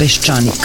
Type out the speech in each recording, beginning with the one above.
Peščanik.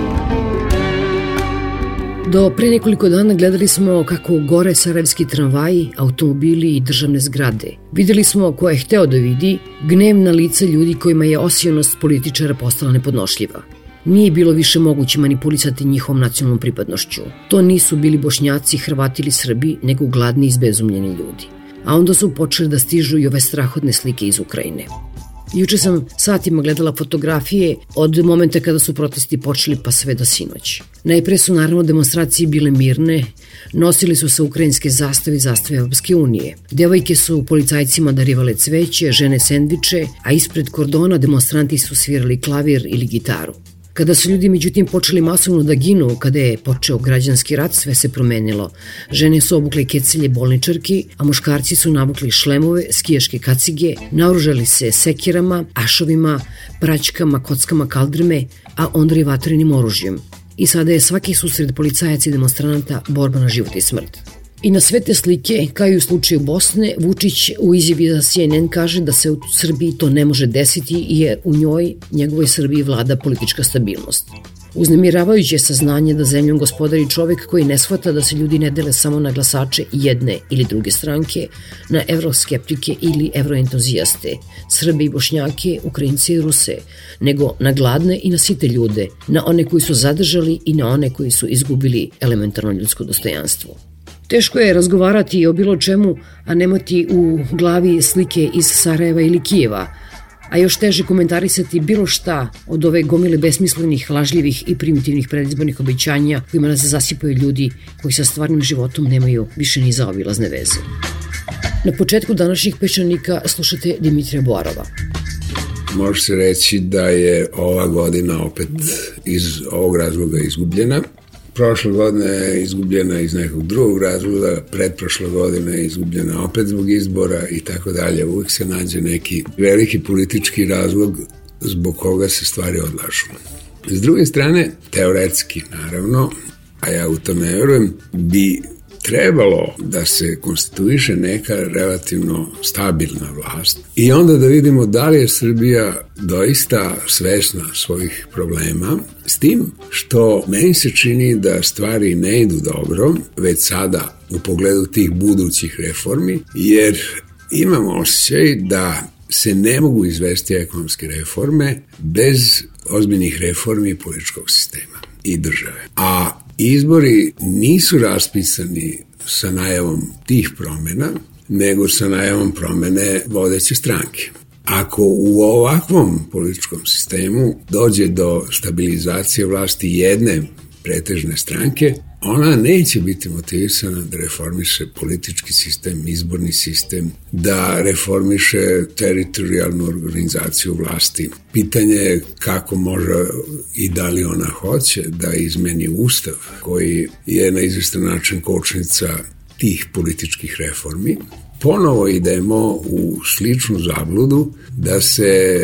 Do pre nekoliko dana gledali smo kako gore sarajevski tramvaji, automobili i državne zgrade. Vidjeli smo ko je hteo da vidi gnevna lica ljudi kojima je osjenost političara postala nepodnošljiva. Nije bilo više moguće manipulisati njihovom nacionalnom pripadnošću. To nisu bili bošnjaci, hrvati ili srbi, nego gladni i izbezumljeni ljudi. A onda su počeli da stižu i ove strahodne slike iz Ukrajine. Juče sam satima gledala fotografije od momenta kada su protesti počeli pa sve do sinoć. Najpre su naravno demonstracije bile mirne, nosili su se ukrajinske zastave i zastave Evropske unije. Devojke su policajcima darivale cveće, žene sendviče, a ispred kordona demonstranti su svirali klavir ili gitaru. Kada su ljudi međutim počeli masovno da ginu, kada je počeo građanski rat, sve se promenilo. Žene su obukle kecelje bolničarki, a muškarci su navukli šlemove, skijaške kacige, naoružali se sekirama, ašovima, praćkama, kockama kaldrme, a onda i vatrenim oružjem. I sada je svaki susred policajaca i demonstranata borba na život i smrt. I na sve te slike, kao i u slučaju Bosne, Vučić u izjavi za CNN kaže da se u Srbiji to ne može desiti je u njoj, njegovoj Srbiji, vlada politička stabilnost. Uznemiravajuće je saznanje da zemljom gospodari čovek koji ne shvata da se ljudi ne dele samo na glasače jedne ili druge stranke, na evroskeptike ili evroentuzijaste, Srbe i Bošnjake, Ukrajince i Ruse, nego na gladne i na site ljude, na one koji su zadržali i na one koji su izgubili elementarno ljudsko dostojanstvo. Teško je razgovarati o bilo čemu, a nemati u glavi slike iz Sarajeva ili Kijeva, a još teže komentarisati bilo šta od ove gomile besmislenih, lažljivih i primitivnih predizbornih obećanja kojima nas zasipaju ljudi koji sa stvarnim životom nemaju više ni zaobilazne veze. Na početku današnjih pečanika slušate Dimitrija Boarova. Može se reći da je ova godina opet iz ovog razloga izgubljena Prošle godine je izgubljena iz nekog drugog razloga, pretprošle godine je izgubljena opet zbog izbora i tako dalje. Uvijek se nađe neki veliki politički razlog zbog koga se stvari odlažu. S druge strane, teoretski naravno, a ja u to ne vjerujem, bi trebalo da se konstituiše neka relativno stabilna vlast i onda da vidimo da li je Srbija doista svesna svojih problema s tim što meni se čini da stvari ne idu dobro već sada u pogledu tih budućih reformi jer imamo osjećaj da se ne mogu izvesti ekonomske reforme bez ozbiljnih reformi političkog sistema i države. A Izbori nisu raspisani sa najavom tih promjena, nego sa najavom promjene vodeće stranke. Ako u ovakvom političkom sistemu dođe do stabilizacije vlasti jedne pretežne stranke, ona neće biti motivisana da reformiše politički sistem, izborni sistem, da reformiše teritorijalnu organizaciju vlasti. Pitanje je kako može i da li ona hoće da izmeni ustav koji je na izvjestan način kočnica tih političkih reformi ponovo idemo u sličnu zabludu da se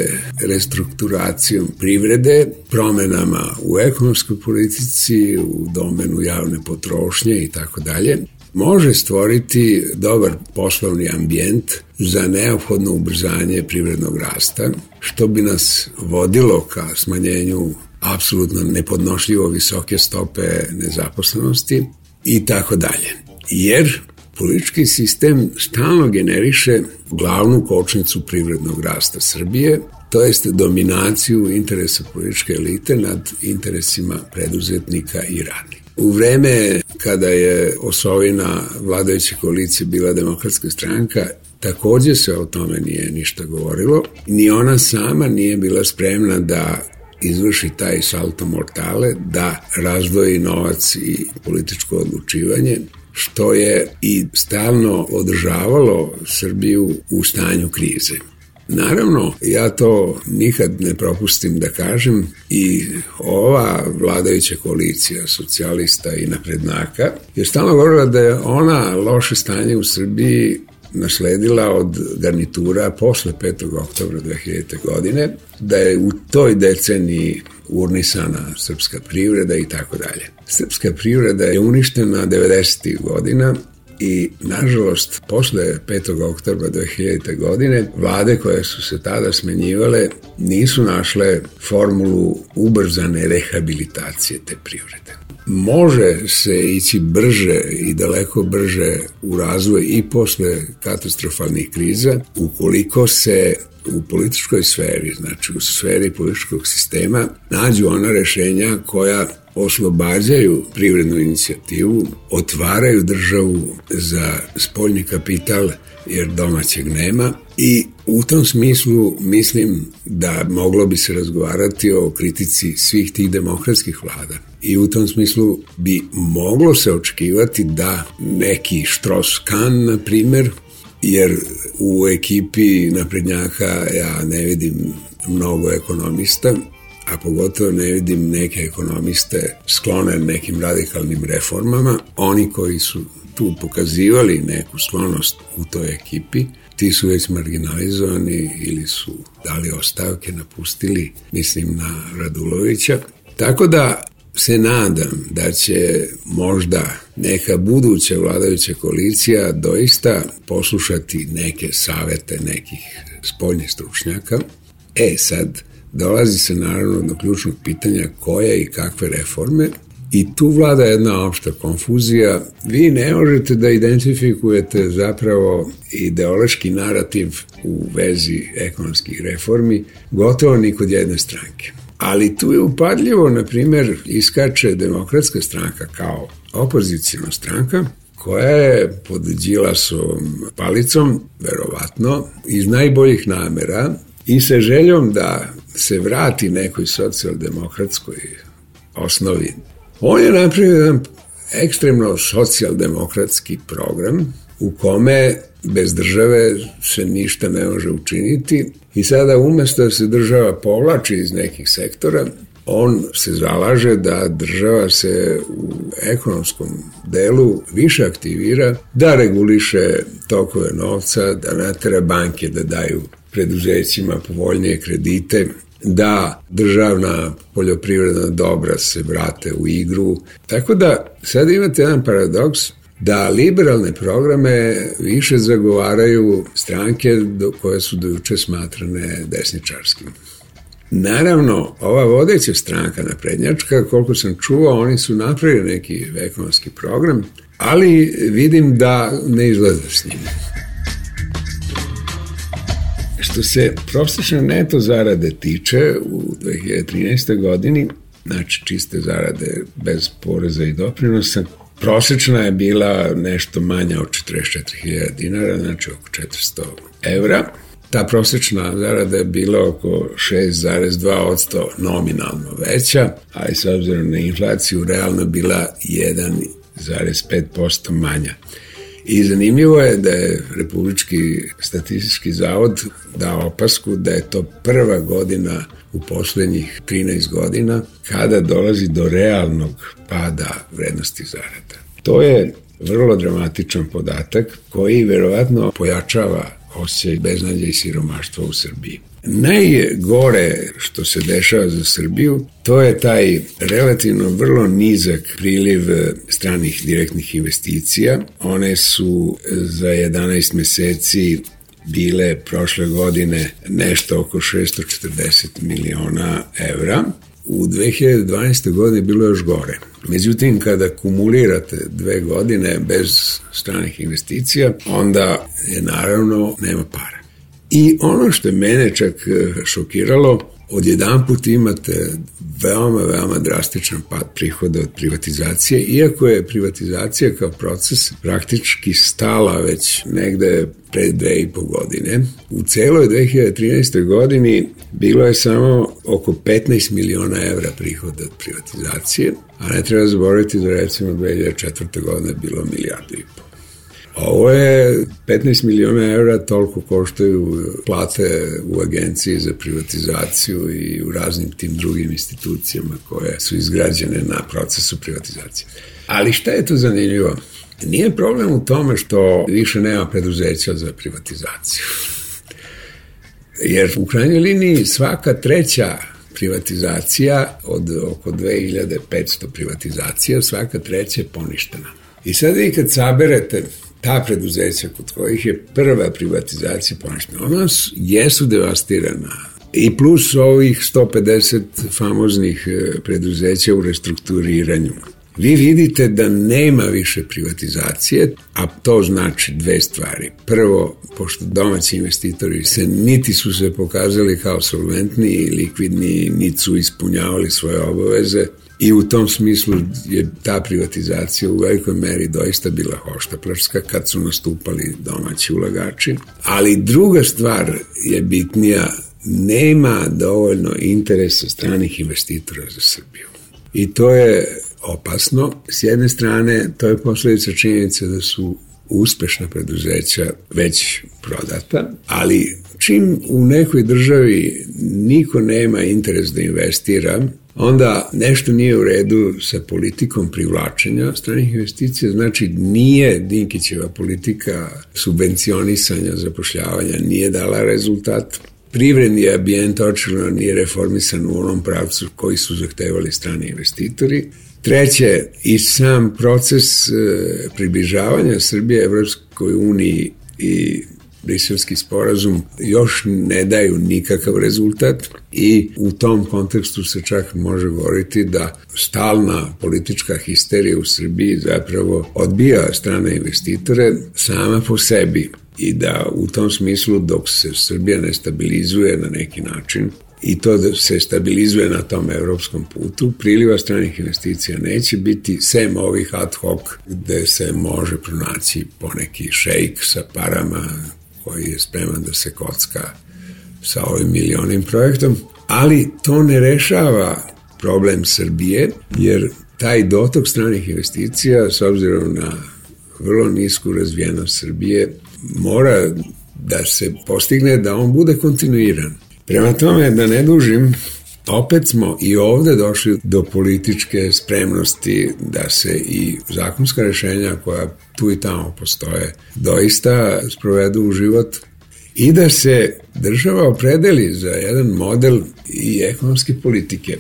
restrukturacijom privrede, promjenama u ekonomskoj politici, u domenu javne potrošnje i tako dalje, može stvoriti dobar poslovni ambijent za neophodno ubrzanje privrednog rasta, što bi nas vodilo ka smanjenju apsolutno nepodnošljivo visoke stope nezaposlenosti i tako dalje. Jer Politički sistem stalno generiše glavnu kočnicu privrednog rasta Srbije, to jest dominaciju interesa političke elite nad interesima preduzetnika i radnika. U vreme kada je osovina vladajuće koalicije bila demokratska stranka, također se o tome nije ništa govorilo. Ni ona sama nije bila spremna da izvrši taj salto mortale, da razvoji novac i političko odlučivanje, što je i stalno održavalo Srbiju u stanju krize. Naravno, ja to nikad ne propustim da kažem i ova vladajuća koalicija socijalista i naprednaka je stalno govorila da je ona loše stanje u Srbiji nasledila od garnitura posle 5. oktobra 2000. godine, da je u toj deceniji urnisana srpska privreda i tako dalje. Srpska privreda je uništena 90. godina i nažalost posle 5. oktobra 2000. godine vlade koje su se tada smenjivale nisu našle formulu ubrzane rehabilitacije te privrede. Može se ići brže i daleko brže u razvoj i posle katastrofalnih kriza ukoliko se u političkoj sferi, znači u sferi političkog sistema, nađu ona rešenja koja oslobađaju privrednu inicijativu, otvaraju državu za spoljni kapital jer domaćeg nema i u tom smislu mislim da moglo bi se razgovarati o kritici svih tih demokratskih vlada. I u tom smislu bi moglo se očekivati da neki Štroskan, na primjer, jer u ekipi naprednjaka ja ne vidim mnogo ekonomista a pogotovo ne vidim neke ekonomiste sklone nekim radikalnim reformama. Oni koji su tu pokazivali neku sklonost u toj ekipi, ti su već marginalizovani ili su dali ostavke, napustili, mislim na Radulovića. Tako da se nadam da će možda neka buduća vladajuća koalicija doista poslušati neke savete nekih spoljnih stručnjaka. E sad, dolazi se naravno do ključnog pitanja koje i kakve reforme i tu vlada jedna opšta konfuzija. Vi ne možete da identifikujete zapravo ideološki narativ u vezi ekonomskih reformi, gotovo ni kod jedne stranke. Ali tu je upadljivo, na primjer, iskače demokratska stranka kao opozicijna stranka, koja je pod Đilasom palicom, verovatno, iz najboljih namera i sa željom da se vrati nekoj socijaldemokratskoj osnovi. On je napravio jedan ekstremno socijaldemokratski program u kome bez države se ništa ne može učiniti i sada umjesto da se država povlači iz nekih sektora, on se zalaže da država se u ekonomskom delu više aktivira, da reguliše tokove novca, da natera banke da daju preduzećima povoljnije kredite da državna poljoprivredna dobra se vrate u igru. Tako da sad imate jedan paradoks da liberalne programe više zagovaraju stranke do koje su dojuče smatrane desničarskim. Naravno, ova vodeća stranka naprednjačka, koliko sam čuo, oni su napravili neki ekonomski program, ali vidim da ne izlaze s njim. Što se prosječne neto zarade tiče u 2013. godini, znači čiste zarade bez poreza i doprinosa, prosječna je bila nešto manja od 44.000 dinara, znači oko 400 evra. Ta prosječna zarada je bila oko 6,2% nominalno veća, a i s obzirom na inflaciju realno bila 1,5% manja. I zanimljivo je da je Republički statistički zavod dao opasku da je to prva godina u posljednjih 13 godina kada dolazi do realnog pada vrednosti zarada. To je vrlo dramatičan podatak koji verovatno pojačava osjećaj beznadja i siromaštva u Srbiji. Najgore što se dešava za Srbiju, to je taj relativno vrlo nizak priliv e, stranih direktnih investicija. One su e, za 11 meseci bile prošle godine nešto oko 640 miliona evra. U 2012. godine je bilo još gore. Međutim, kada kumulirate dve godine bez stranih investicija, onda je naravno nema para. I ono što je mene čak e, šokiralo, odjedan put imate veoma, veoma drastičan pad prihoda od privatizacije, iako je privatizacija kao proces praktički stala već negde pre dve i po godine. U celoj 2013. godini bilo je samo oko 15 miliona evra prihoda od privatizacije, a ne treba zaboraviti da recimo 2004. godine bilo milijardu i po. A ovo je 15 milijuna eura, toliko koštaju plate u agenciji za privatizaciju i u raznim tim drugim institucijama koje su izgrađene na procesu privatizacije. Ali šta je to zanimljivo? Nije problem u tome što više nema preduzeća za privatizaciju. Jer u krajnjoj liniji svaka treća privatizacija od oko 2500 privatizacija, svaka treća je poništena. I sad vi kad saberete ta preduzeća kod kojih je prva privatizacija poništena, ona jesu devastirana. I plus ovih 150 famoznih e, preduzeća u restrukturiranju. Vi vidite da nema više privatizacije, a to znači dve stvari. Prvo, pošto domaći investitori se niti su se pokazali kao solventni i likvidni, niti su ispunjavali svoje obaveze, i u tom smislu je ta privatizacija u velikoj meri doista bila hoštaplarska kad su nastupali domaći ulagači. Ali druga stvar je bitnija, nema dovoljno interesa stranih investitora za Srbiju. I to je opasno. S jedne strane, to je posljedica činjenica da su uspešna preduzeća već prodata, ali čim u nekoj državi niko nema interes da investira, onda nešto nije u redu sa politikom privlačenja stranih investicija, znači nije Dinkićeva politika subvencionisanja zapošljavanja, nije dala rezultat. Privredni ambijent očigledno nije reformisan u onom pravcu koji su zahtevali strani investitori. Treće, i sam proces e, približavanja Srbije Evropskoj uniji i briselski sporazum još ne daju nikakav rezultat i u tom kontekstu se čak može govoriti da stalna politička histerija u Srbiji zapravo odbija strane investitore sama po sebi i da u tom smislu dok se Srbija ne stabilizuje na neki način i to da se stabilizuje na tom europskom putu, priliva stranih investicija neće biti, sem ovih ad hoc, gde se može pronaći poneki šejk sa parama koji je spreman da se kocka sa ovim milionim projektom, ali to ne rešava problem Srbije, jer taj dotok stranih investicija, s obzirom na vrlo nisku razvijenost Srbije, mora da se postigne da on bude kontinuiran. Prema tome, da ne dužim, opet smo i ovdje došli do političke spremnosti da se i zakonska rješenja koja tu i tamo postoje doista sprovedu u život i da se država opredeli za jedan model i ekonomske politike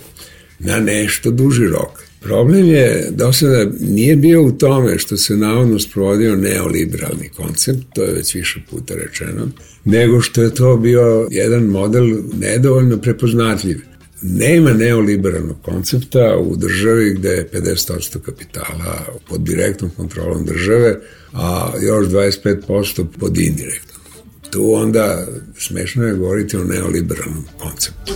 na nešto duži rok. Problem je do sada nije bio u tome što se navodno sprovodio neoliberalni koncept, to je već više puta rečeno, nego što je to bio jedan model nedovoljno prepoznatljiv. Nema neoliberalnog koncepta u državi gdje je 50% kapitala pod direktnom kontrolom države, a još 25% pod indirektnom. Tu onda smešno je govoriti o neoliberalnom konceptu.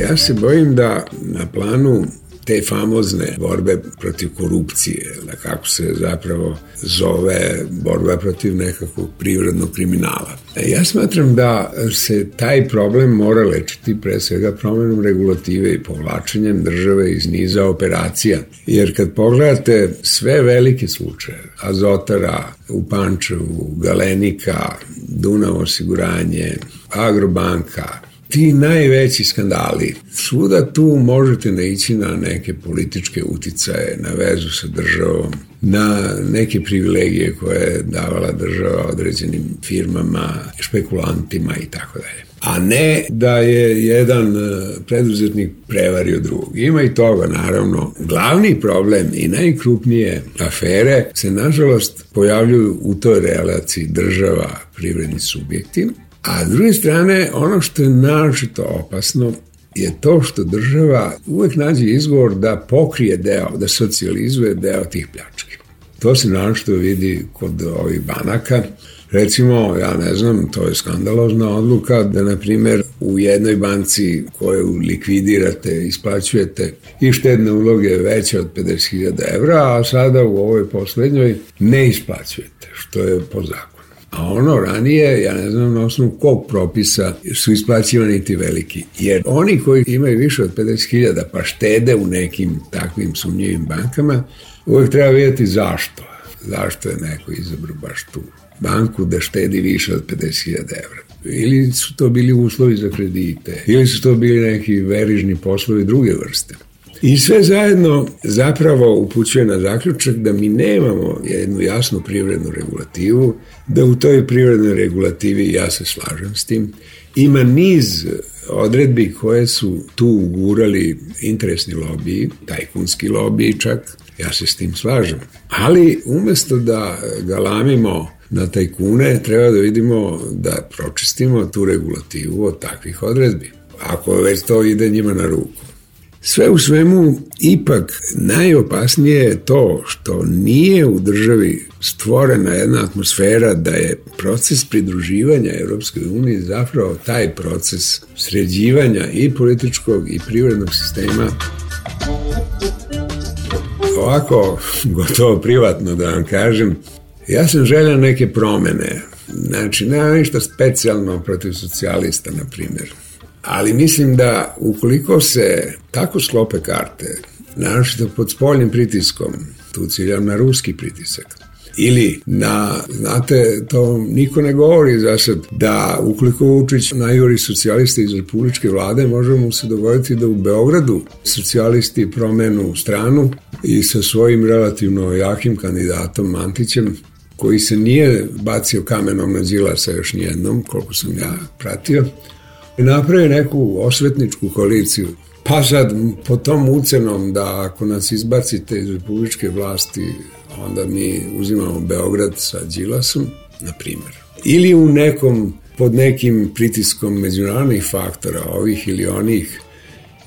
Ja se bojim da na planu te famozne borbe protiv korupcije, da kako se zapravo zove borba protiv nekakvog privrednog kriminala. E, ja smatram da se taj problem mora lečiti pre svega promenom regulative i povlačenjem države iz niza operacija. Jer kad pogledate sve velike slučaje, Azotara, u Pančevu, Galenika, Dunav osiguranje, Agrobanka, ti najveći skandali, svuda tu možete naići na neke političke uticaje, na vezu sa državom, na neke privilegije koje je davala država određenim firmama, špekulantima i tako dalje. A ne da je jedan e, preduzetnik prevario drugog. Ima i toga, naravno. Glavni problem i najkrupnije afere se, nažalost, pojavljuju u toj relaciji država privredni subjekti a s druge strane, ono što je naročito opasno je to što država uvijek nađe izgovor da pokrije deo, da socijalizuje deo tih pljački. To se naročito vidi kod ovih banaka. Recimo, ja ne znam, to je skandalozna odluka da, na primjer, u jednoj banci koju likvidirate, isplaćujete i štedne uloge veće od 50.000 evra, a sada u ovoj posljednjoj ne isplaćujete, što je po zakonu. A ono ranije, ja ne znam na osnovu kog propisa su isplaćivani ti veliki. Jer oni koji imaju više od 50.000 pa štede u nekim takvim sumnjivim bankama, uvijek treba vidjeti zašto. Zašto je neko izabrao baš tu banku da štedi više od 50.000 eura. Ili su to bili uslovi za kredite, ili su to bili neki verižni poslovi druge vrste. I sve zajedno zapravo upućuje na zaključak da mi nemamo jednu jasnu privrednu regulativu, da u toj privrednoj regulativi, ja se slažem s tim, ima niz odredbi koje su tu ugurali interesni lobiji, tajkunski lobiji čak, ja se s tim slažem. Ali umjesto da galamimo na tajkune, treba da vidimo da pročistimo tu regulativu od takvih odredbi. Ako već to ide njima na ruku. Sve u svemu, ipak najopasnije je to što nije u državi stvorena jedna atmosfera da je proces pridruživanja Europskoj uniji zapravo taj proces sređivanja i političkog i privrednog sistema ovako gotovo privatno da vam kažem ja sam želio neke promjene znači nema ništa specijalno protiv socijalista na primjer ali mislim da ukoliko se tako sklope karte, naročito pod spoljnim pritiskom, tu ciljam na ruski pritisak, ili na, znate, to niko ne govori za sad, da ukoliko Vučić juri socijalisti iz republičke vlade, možemo mu se dogoditi da u Beogradu socijalisti promenu stranu i sa svojim relativno jakim kandidatom Mantićem, koji se nije bacio kamenom na Đilasa još nijednom, koliko sam ja pratio, i neku osvetničku koaliciju. Pa sad, po tom ucenom da ako nas izbacite iz republičke vlasti, onda mi uzimamo Beograd sa Đilasom, na primjer. Ili u nekom, pod nekim pritiskom međunarodnih faktora, ovih ili onih,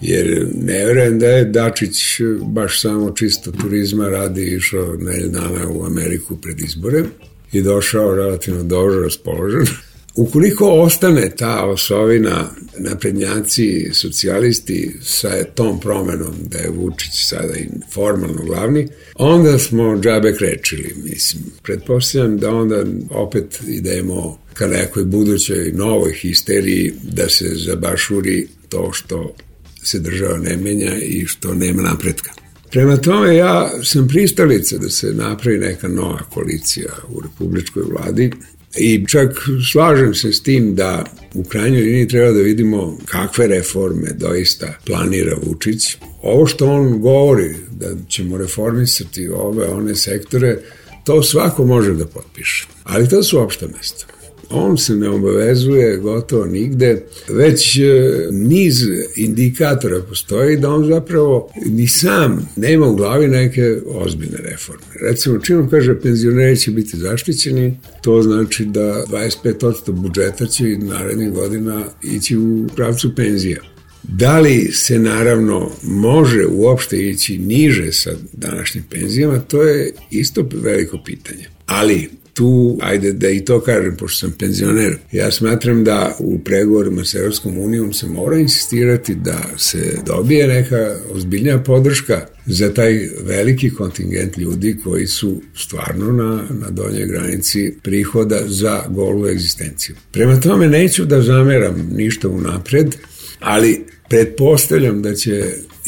jer ne vjerujem da je Dačić baš samo čisto turizma radi išao na dana u Ameriku pred izbore i došao relativno dobro raspoložen. Ukoliko ostane ta osovina naprednjaci, socijalisti sa tom promenom da je Vučić sada i formalno glavni, onda smo džabe krećili, mislim. Pretpostavljam da onda opet idemo ka nekoj budućoj novoj histeriji da se zabašuri to što se država ne menja i što nema napretka. Prema tome ja sam pristalica da se napravi neka nova koalicija u republičkoj vladi i čak slažem se s tim da u krajnjoj liniji treba da vidimo kakve reforme doista planira Vučić. Ovo što on govori da ćemo reformisati ove one sektore, to svako može da potpiše. Ali to su opšte mesta. On se ne obavezuje gotovo nigde. Već e, niz indikatora postoji da on zapravo ni sam nema u glavi neke ozbiljne reforme. Recimo, čim kaže penzioneri će biti zaštićeni, to znači da 25% budžeta će narednih godina ići u pravcu penzija. Da li se naravno može uopšte ići niže sa današnjim penzijama, to je isto veliko pitanje. Ali tu, ajde da i to kažem, pošto sam penzioner, ja smatram da u pregovorima sa Europskom unijom se mora insistirati da se dobije neka ozbiljnija podrška za taj veliki kontingent ljudi koji su stvarno na, na donjoj granici prihoda za golu egzistenciju. Prema tome neću da zameram ništa unapred, ali pretpostavljam da će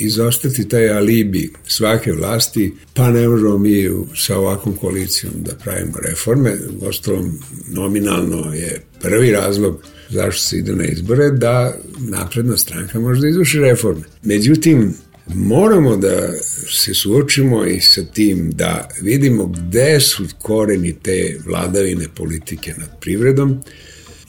izostati taj alibi svake vlasti, pa ne možemo mi sa ovakvom koalicijom da pravimo reforme. Uostalom, nominalno je prvi razlog zašto se ide na izbore da napredna stranka može da izvrši reforme. Međutim, moramo da se suočimo i sa tim da vidimo gde su koreni te vladavine politike nad privredom.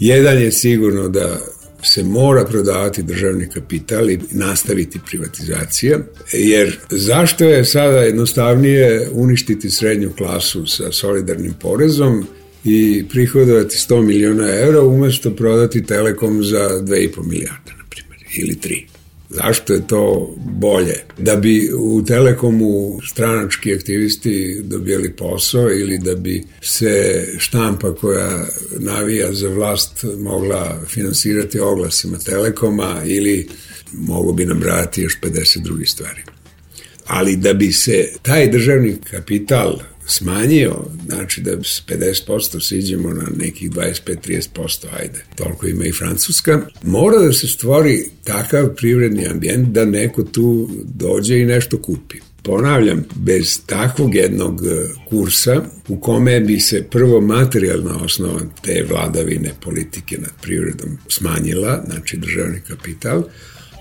Jedan je sigurno da se mora prodavati državni kapital i nastaviti privatizacija, jer zašto je sada jednostavnije uništiti srednju klasu sa solidarnim porezom i prihodovati 100 milijuna eura umjesto prodati Telekom za 2,5 milijarda, na primjer, ili 3. Zašto je to bolje? Da bi u Telekomu stranački aktivisti dobijeli posao ili da bi se štampa koja navija za vlast mogla financirati oglasima Telekoma ili mogu bi nam još 50 drugih stvari. Ali da bi se taj državni kapital smanjio, znači da s 50% siđemo na nekih 25-30%, ajde, toliko ima i Francuska, mora da se stvori takav privredni ambijent da neko tu dođe i nešto kupi. Ponavljam, bez takvog jednog e, kursa u kome bi se prvo materijalna osnova te vladavine politike nad privredom smanjila, znači državni kapital,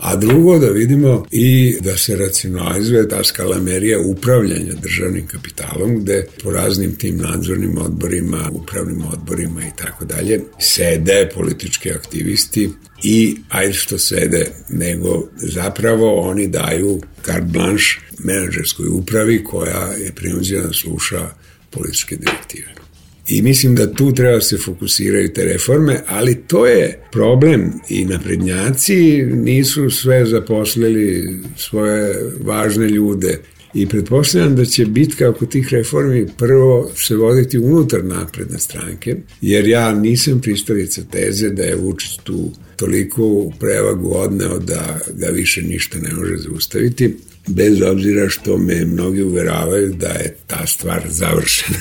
a drugo da vidimo i da se racionalizuje ta skalamerija upravljanja državnim kapitalom gde po raznim tim nadzornim odborima, upravnim odborima i tako dalje sede politički aktivisti i ajde što sede, nego zapravo oni daju carte blanche menadžerskoj upravi koja je prinuđena sluša političke direktive. I mislim da tu treba se fokusirati te reforme, ali to je problem i naprednjaci nisu sve zaposlili svoje važne ljude i pretpostavljam da će bitka oko tih reformi prvo se voditi unutar napredne stranke, jer ja nisam pristalica teze da je Vučić tu toliko prevagu odneo da ga više ništa ne može zaustaviti, bez obzira što me mnogi uveravaju da je ta stvar završena.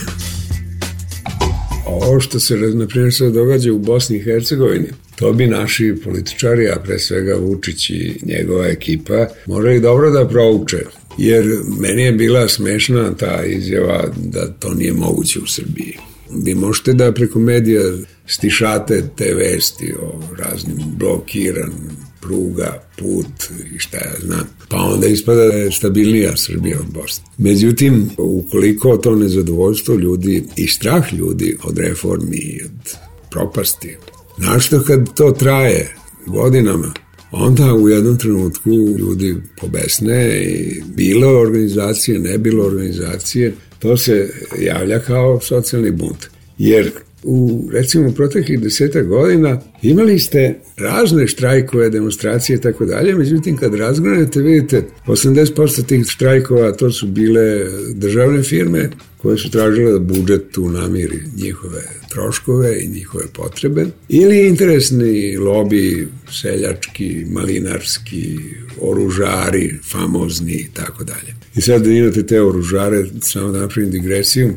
A ovo što se, na primjer, sad događa u Bosni i Hercegovini, to bi naši političari, a pre svega Vučić i njegova ekipa, morali dobro da prouče. Jer meni je bila smešna ta izjava da to nije moguće u Srbiji. Vi možete da preko medija stišate te vesti o raznim blokiranim pruga, put i šta ja znam. Pa onda ispada da je stabilnija Srbija od Bosne. Međutim, ukoliko to nezadovoljstvo ljudi i strah ljudi od reformi i od propasti, našto kad to traje godinama, onda u jednom trenutku ljudi pobesne i bilo organizacije, ne bilo organizacije, to se javlja kao socijalni bunt. Jer u recimo proteklih desetak godina imali ste razne štrajkove, demonstracije i tako dalje, međutim kad razgranete vidite 80% tih štrajkova to su bile državne firme koje su tražile da budžet tu namiri njihove troškove i njihove potrebe ili interesni lobi seljački, malinarski, oružari, famozni i tako dalje. I sad da imate te oružare, samo da napravim digresiju,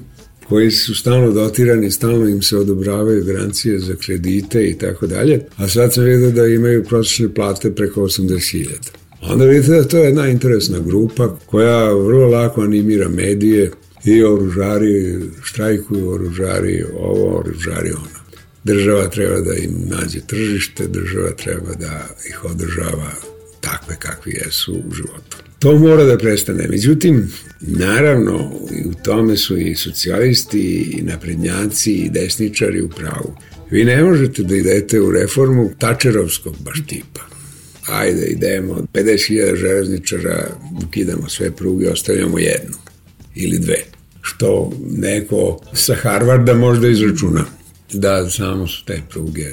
koji su stalno dotirani, stalno im se odobravaju garancije za kredite i tako dalje, a sad se vidio da imaju prosječne plate preko 80.000. Onda vidite da to je jedna interesna grupa koja vrlo lako animira medije i oružari, štrajkuju oružari, ovo oružari ono. Država treba da im nađe tržište, država treba da ih održava takve kakvi jesu u životu. To mora da prestane. Međutim, naravno, u tome su i socijalisti, i naprednjaci, i desničari u pravu. Vi ne možete da idete u reformu tačerovskog baš tipa. Ajde, idemo, 50.000 železničara, ukidamo sve pruge, ostavljamo jednu ili dve. Što neko sa Harvarda možda izračuna da samo su te pruge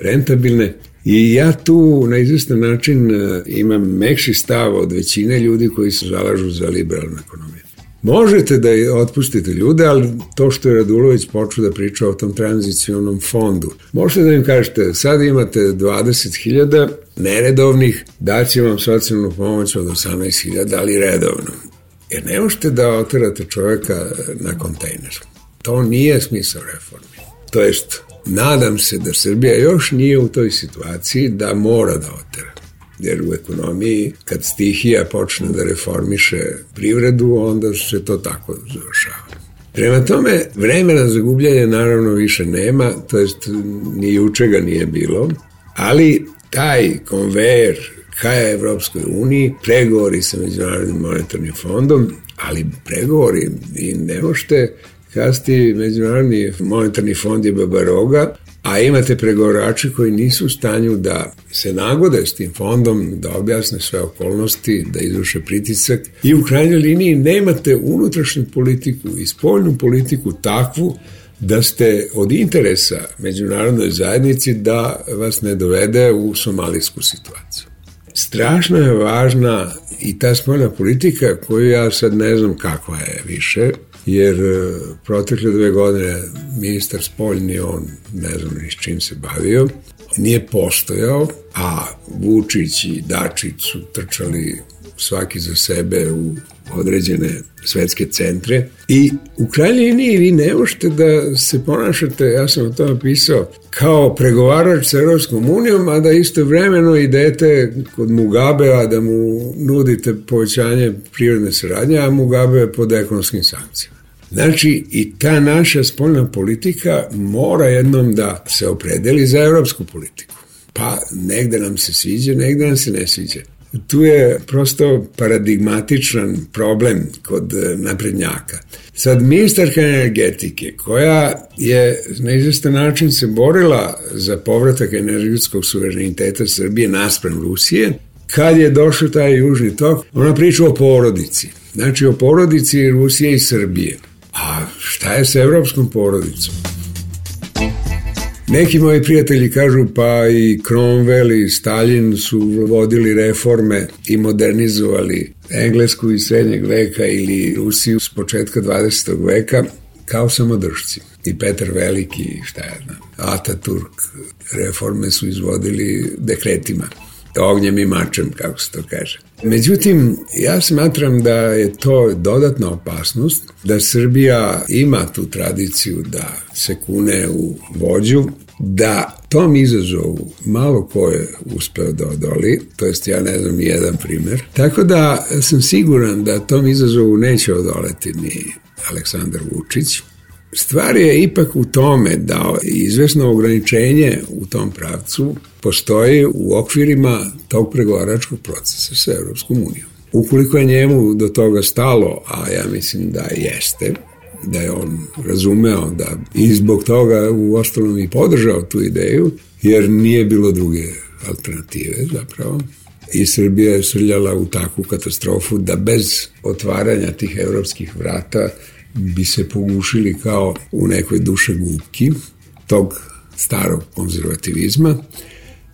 rentabilne i ja tu na izvjestan način e, imam mekši stav od većine ljudi koji se zalažu za liberalnu ekonomiju. Možete da otpustite ljude, ali to što je Radulović počeo da priča o tom tranzicionom fondu. Možete da im kažete, sad imate 20.000 neredovnih, daće vam socijalnu pomoć od 18.000, ali redovno. Jer ne možete da oterate čovjeka na kontejner. To nije smisao reformi. To jest, nadam se da Srbija još nije u toj situaciji da mora da otera. Jer u ekonomiji, kad stihija počne da reformiše privredu, onda se to tako završava. Prema tome, vremena za gubljanje naravno više nema, to jest ni jučega nije bilo, ali taj konvejer ka Evropskoj uniji, pregovori sa Međunarodnim monetarnim fondom, ali pregovori i ne možete Kasti Međunarodni monetarni fond je babaroga, a imate pregovorače koji nisu u stanju da se nagode s tim fondom, da objasne sve okolnosti, da izvrše pritisak i u krajnjoj liniji nemate unutrašnju politiku i spoljnu politiku takvu da ste od interesa međunarodnoj zajednici da vas ne dovede u somalijsku situaciju. Strašno je važna i ta spoljna politika koju ja sad ne znam kakva je više, jer e, protekle dve godine ministar spoljni, on ne znam ni s čim se bavio, nije postojao, a Vučić i Dačić su trčali svaki za sebe u određene svetske centre i u krajnjoj liniji vi ne možete da se ponašate, ja sam o tome pisao, kao pregovarač sa Europskom unijom, a da istovremeno idete kod Mugabea da mu nudite povećanje prirodne saradnje, a Mugabe pod ekonomskim sankcijama. Znači i ta naša spoljna politika mora jednom da se opredeli za europsku politiku. Pa negde nam se sviđa, negde nam se ne sviđa. Tu je prosto paradigmatičan problem kod e, naprednjaka. Sad, ministarka energetike, koja je na izvestan način se borila za povratak energetskog suvereniteta Srbije naspram Rusije, kad je došao taj južni tok, ona priča o porodici. Znači, o porodici Rusije i Srbije. A šta je sa evropskom porodicom? Neki moji prijatelji kažu pa i Cromwell i Stalin su vodili reforme i modernizovali Englesku iz srednjeg veka ili Rusiju s početka 20. veka kao samodržci. I Petar Veliki, šta je, znam, reforme su izvodili dekretima ognjem i mačem, kako se to kaže. Međutim, ja smatram da je to dodatna opasnost, da Srbija ima tu tradiciju da se kune u vođu, da tom izazovu malo ko je uspeo da odoli, to jest ja ne znam ni jedan primjer, tako da sam siguran da tom izazovu neće odoleti ni Aleksandar Vučić, Stvar je ipak u tome da izvesno ograničenje u tom pravcu postoji u okvirima tog pregovaračkog procesa sa Europskom unijom. Ukoliko je njemu do toga stalo, a ja mislim da jeste, da je on razumeo da i zbog toga u ostalom i podržao tu ideju, jer nije bilo druge alternative zapravo. I Srbija je srljala u takvu katastrofu da bez otvaranja tih evropskih vrata bi se pogušili kao u nekoj duše gubki tog starog konzervativizma.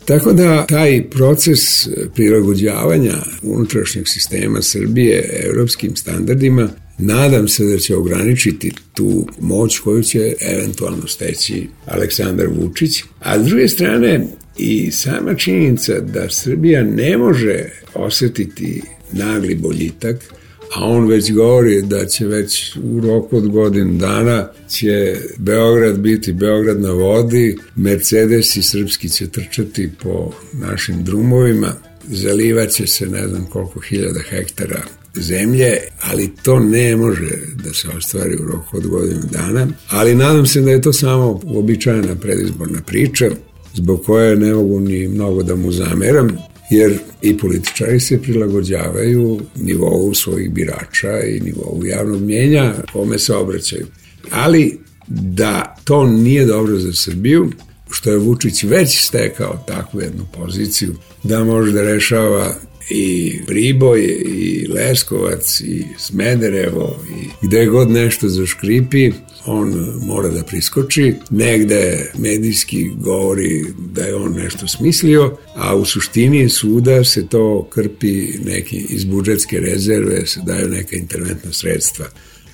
Tako da taj proces prilagođavanja unutrašnjeg sistema Srbije europskim standardima nadam se da će ograničiti tu moć koju će eventualno steći Aleksandar Vučić. A s druge strane i sama činjenica da Srbija ne može osjetiti nagli boljitak a on već govori da će već u roku od godin dana će Beograd biti Beograd na vodi, Mercedes i Srpski će trčati po našim drumovima, zalivaće se ne znam koliko hiljada hektara zemlje, ali to ne može da se ostvari u roku od godinu dana, ali nadam se da je to samo uobičajena predizborna priča, zbog koje ne mogu ni mnogo da mu zameram, jer i političari se prilagođavaju nivou svojih birača i nivou javnog mjenja kome se obraćaju. Ali da to nije dobro za Srbiju, što je Vučić već stekao takvu jednu poziciju, da da rešava i Priboj, i Leskovac, i Smederevo, i gde god nešto zaškripi, on mora da priskoči. Negde medijski govori da je on nešto smislio, a u suštini suda se to krpi neki iz budžetske rezerve, se daju neka interventna sredstva.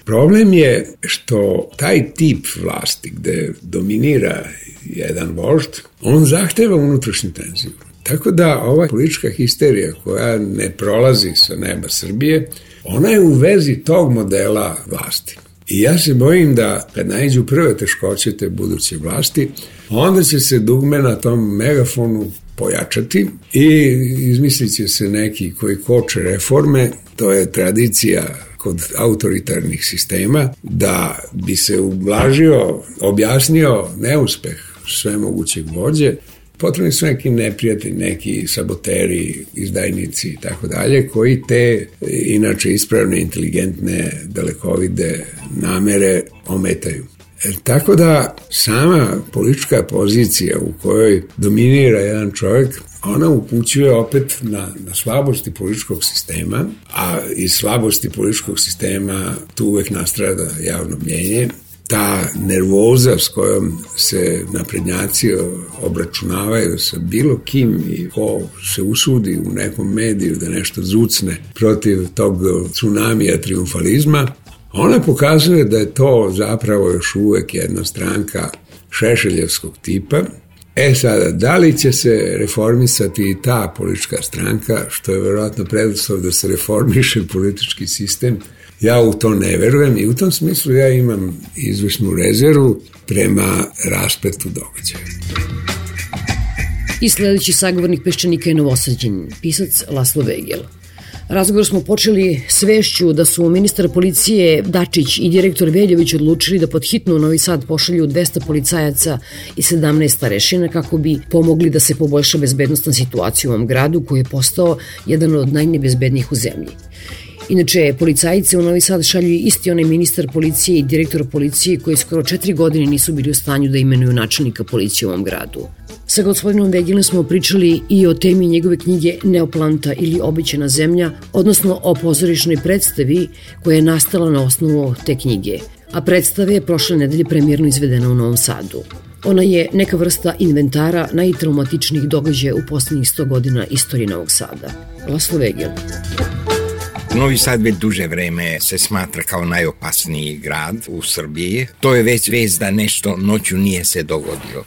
Problem je što taj tip vlasti gde dominira jedan vožd, on zahteva unutrašnju tenziju. Tako da ova politička histerija koja ne prolazi sa neba Srbije, ona je u vezi tog modela vlasti. I ja se bojim da kad najđu prve teškoće te buduće vlasti, onda će se dugme na tom megafonu pojačati i izmislit će se neki koji koče reforme, to je tradicija kod autoritarnih sistema, da bi se ublažio, objasnio neuspeh mogućeg vođe, potrebni su neki neprijatelji, neki saboteri, izdajnici i tako dalje, koji te inače ispravne, inteligentne, dalekovide namere ometaju. E, tako da sama politička pozicija u kojoj dominira jedan čovjek, ona upućuje opet na, na slabosti političkog sistema, a iz slabosti političkog sistema tu uvek nastrada javno mnjenje ta nervoza s kojom se naprednjaci obračunavaju sa bilo kim i ko se usudi u nekom mediju da nešto zucne protiv tog tsunamija triumfalizma, ona pokazuje da je to zapravo još uvijek jedna stranka šešeljevskog tipa. E sada, da li će se reformisati i ta politička stranka, što je vjerojatno preduslov da se reformiše politički sistem, ja u to ne verujem i u tom smislu ja imam izvršnu rezervu prema raspetu događaja. I sljedeći sagovornik Peščanika je Novosrđen, pisac Laslo Vegel. Razgovor smo počeli svešću da su ministar policije Dačić i direktor Veljović odlučili da pod hitno u Novi Sad pošalju 200 policajaca i 17 starešina kako bi pomogli da se poboljša bezbednostna situacija u ovom gradu koji je postao jedan od najnebezbednijih u zemlji. Inače, policajice u Novi Sad šalju isti onaj ministar policije i direktor policije koji skoro četiri godine nisu bili u stanju da imenuju načelnika policije u ovom gradu. Sa gospodinom Vegilom smo pričali i o temi njegove knjige Neoplanta ili Običena zemlja, odnosno o pozorišnoj predstavi koja je nastala na osnovu te knjige, a predstave je prošle nedelje premjerno izvedena u Novom Sadu. Ona je neka vrsta inventara najtraumatičnijih događaja u posljednjih 100 godina istorije Novog Sada. Laslo Vegil. Novi Sad već duže vreme se smatra kao najopasniji grad u Srbiji. To je već vez da nešto noću nije se dogodilo.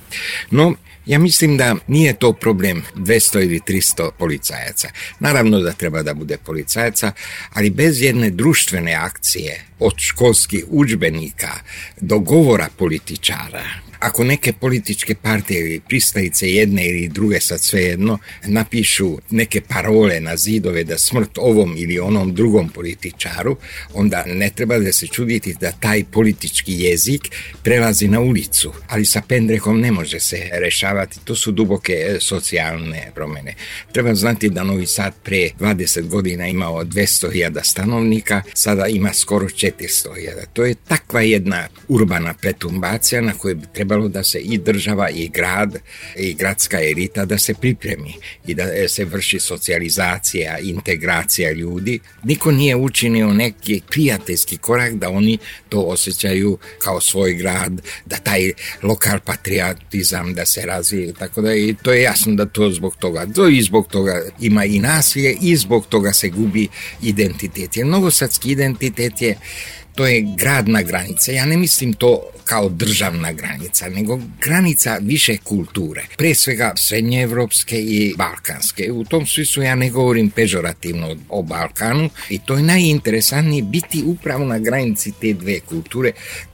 No, ja mislim da nije to problem 200 ili 300 policajaca. Naravno da treba da bude policajaca, ali bez jedne društvene akcije od školskih udžbenika do govora političara, ako neke političke partije ili pristajice jedne ili druge sad svejedno napišu neke parole na zidove da smrt ovom ili onom drugom političaru, onda ne treba da se čuditi da taj politički jezik prelazi na ulicu, ali sa pendrekom ne može se rešavati, to su duboke e, socijalne promene. Treba znati da Novi Sad pre 20 godina imao 200.000 stanovnika, sada ima skoro 4 400.000. To je takva jedna urbana pretumbacija na kojoj bi trebalo da se i država i grad i gradska elita da se pripremi i da e, se vrši socijalizacija, integracija ljudi. Niko nije učinio neki prijateljski korak da oni to osjećaju kao svoj grad, da taj lokal patriotizam da se razvije. Tako da i to je jasno da to zbog toga, to i zbog toga ima i nasilje i zbog toga se gubi identitet. Jer novosadski identitet je to je gradna granica. Ja ne mislim to kao državna granica, nego granica više kulture, pre svega srednjeevropske i balkanske. U tom smislu ja ne govorim pežorativno o Balkanu i to je najinteresantnije biti upravo na granici te dve kulture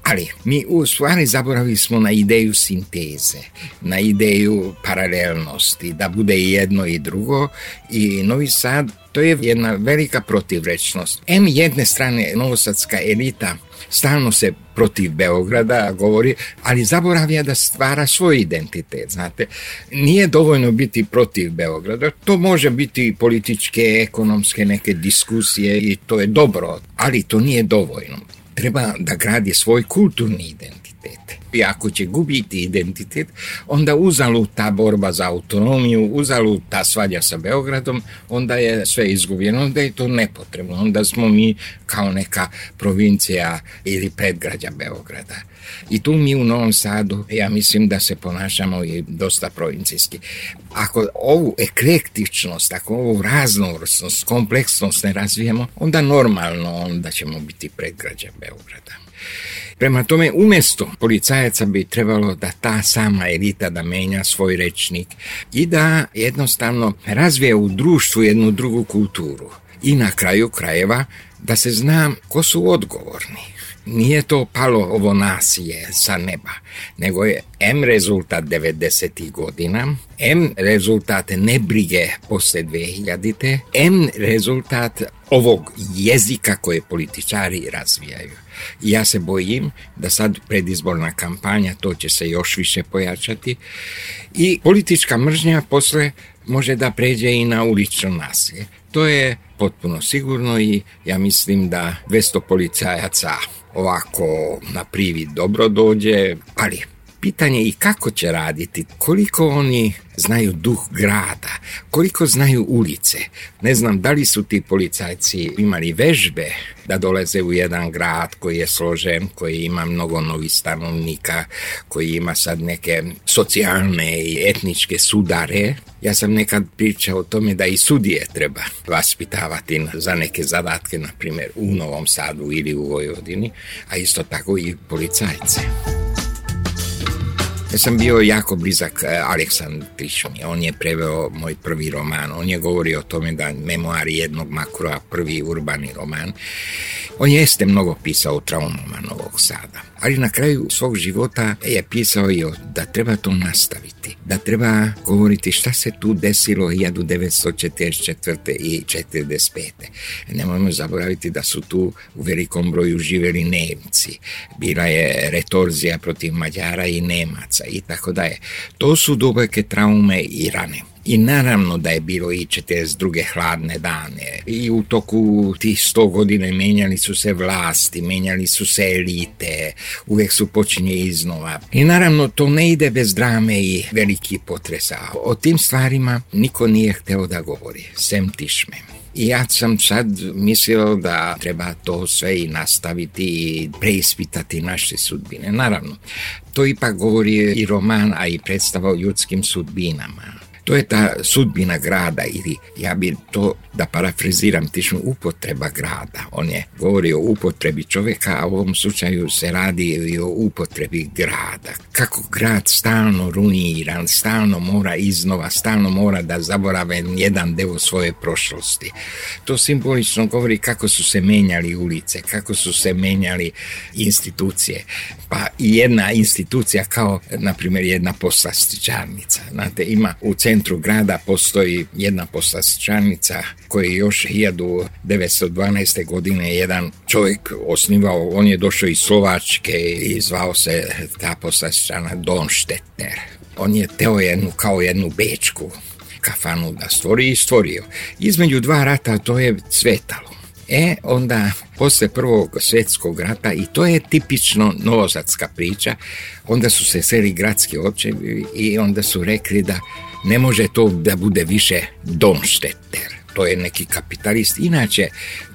ali mi u stvari zaboravili smo na ideju sinteze, na ideju paralelnosti, da bude i jedno i drugo i Novi Sad to je jedna velika protivrečnost. M jedne strane novosadska elita stalno se protiv Beograda govori, ali zaboravlja da stvara svoj identitet, znate. Nije dovoljno biti protiv Beograda, to može biti političke, ekonomske neke diskusije i to je dobro, ali to nije dovoljno treba da gradi svoj kulturni identitet i ako će gubiti identitet, onda uzalud ta borba za autonomiju, uzalud ta svađa sa Beogradom, onda je sve izgubljeno, onda je to nepotrebno, onda smo mi kao neka provincija ili predgrađa Beograda. I tu mi u Novom Sadu, ja mislim da se ponašamo i dosta provincijski. Ako ovu eklektičnost, ako ovu raznovrsnost, kompleksnost ne razvijemo, onda normalno onda ćemo biti predgrađa Beograda. Prema tome, umjesto policajaca bi trebalo da ta sama elita da menja svoj rečnik i da jednostavno razvije u društvu jednu drugu kulturu. I na kraju krajeva da se zna ko su odgovorni. Nije to palo ovo nasije sa neba, nego je M rezultat 90. godina, M rezultat nebrige posle 2000. M rezultat ovog jezika koje političari razvijaju. I ja se bojim da sad predizborna kampanja, to će se još više pojačati. I politička mržnja posle može da pređe i na ulično nasilje. To je potpuno sigurno i ja mislim da 200 policajaca ovako na privid dobro dođe, ali pitanje i kako će raditi, koliko oni znaju duh grada, koliko znaju ulice. Ne znam da li su ti policajci imali vežbe da dolaze u jedan grad koji je složen, koji ima mnogo novih stanovnika, koji ima sad neke socijalne i etničke sudare. Ja sam nekad pričao o tome da i sudije treba vaspitavati za neke zadatke, na primjer u Novom Sadu ili u Vojvodini, a isto tako i policajce. Ja sam bio jako blizak e, Aleksandrišom. On je preveo moj prvi roman. On je govorio o tome da memoari jednog makroa, prvi urbani roman, on jeste mnogo pisao o traumama Novog Sada, ali na kraju svog života je pisao i da treba to nastaviti, da treba govoriti šta se tu desilo 1944. i 1945. Nemojmo zaboraviti da su tu u velikom broju živeli Nemci, bila je retorzija protiv Mađara i Nemaca i tako da je. To su duboke traume i i naravno da je bilo i druge hladne dane. I u toku tih 100 godine menjali su se vlasti, menjali su se elite, Uvijek su počinje iznova. I naravno to ne ide bez drame i veliki potresa. O tim stvarima niko nije hteo da govori, sem tišme. I ja sam sad mislio da treba to sve i nastaviti i preispitati naše sudbine. Naravno, to ipak govori i roman, a i predstava o ljudskim sudbinama. To je ta sudbina grada ili ja bi to da parafriziram tično upotreba grada. On je govori o upotrebi čovjeka, a u ovom slučaju se radi o upotrebi grada. Kako grad stalno ruiniran, stalno mora iznova, stalno mora da zaborave jedan deo svoje prošlosti. To simbolično govori kako su se menjali ulice, kako su se menjali institucije. Pa jedna institucija kao, na primjer, jedna poslastičarnica. Znate, ima u centru centru grada postoji jedna koju koji još 1912. godine jedan čovjek osnivao, on je došao iz Slovačke i zvao se ta Don štetner. On je teo jednu kao jednu bečku kafanu da stvori i stvorio. Između dva rata to je cvetalo. E, onda, poslije prvog svjetskog rata, i to je tipično novozatska priča, onda su se seli gradski očevi i onda su rekli da ne može to da bude više domšteter to je neki kapitalist. Inače,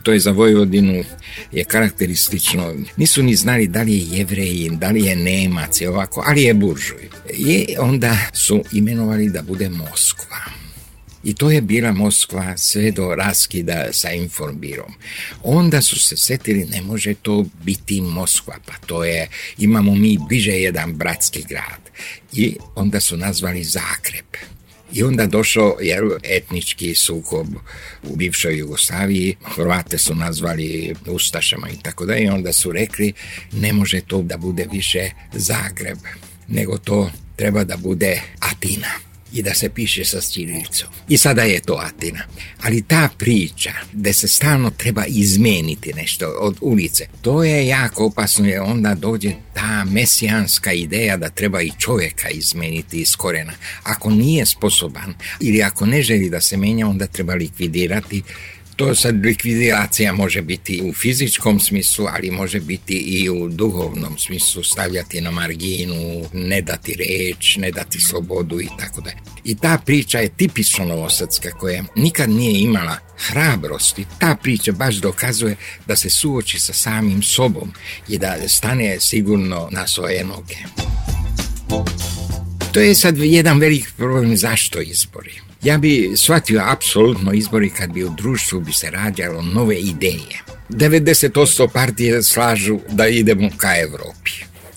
to je za Vojvodinu je karakteristično. Nisu ni znali da li je jevrejin, da li je nemac i ovako, ali je buržuj. I onda su imenovali da bude Moskva. I to je bila Moskva sve do raskida sa informirom. Onda su se setili ne može to biti Moskva, pa to je, imamo mi bliže jedan bratski grad. I onda su nazvali Zagreb. I onda došao jer, etnički sukob u bivšoj Jugoslaviji, Hrvate su nazvali Ustašama i tako da i onda su rekli ne može to da bude više Zagreb, nego to treba da bude Atina i da se piše sa Ćirilicom. I sada je to Atina. Ali ta priča da se stalno treba izmeniti nešto od ulice, to je jako opasno je onda dođe ta mesijanska ideja da treba i čovjeka izmeniti iz korena. Ako nije sposoban ili ako ne želi da se menja, onda treba likvidirati to sad likvidacija može biti u fizičkom smislu, ali može biti i u duhovnom smislu, stavljati na marginu, ne dati reč, ne dati slobodu i tako dalje. I ta priča je tipično novosadska koja nikad nije imala hrabrosti. Ta priča baš dokazuje da se suoči sa samim sobom i da stane sigurno na svoje noge. To je sad jedan velik problem zašto izbori. Ja bi shvatio apsolutno izbori kad bi u društvu bi se rađalo nove ideje. 90% partije slažu da idemo ka Europi.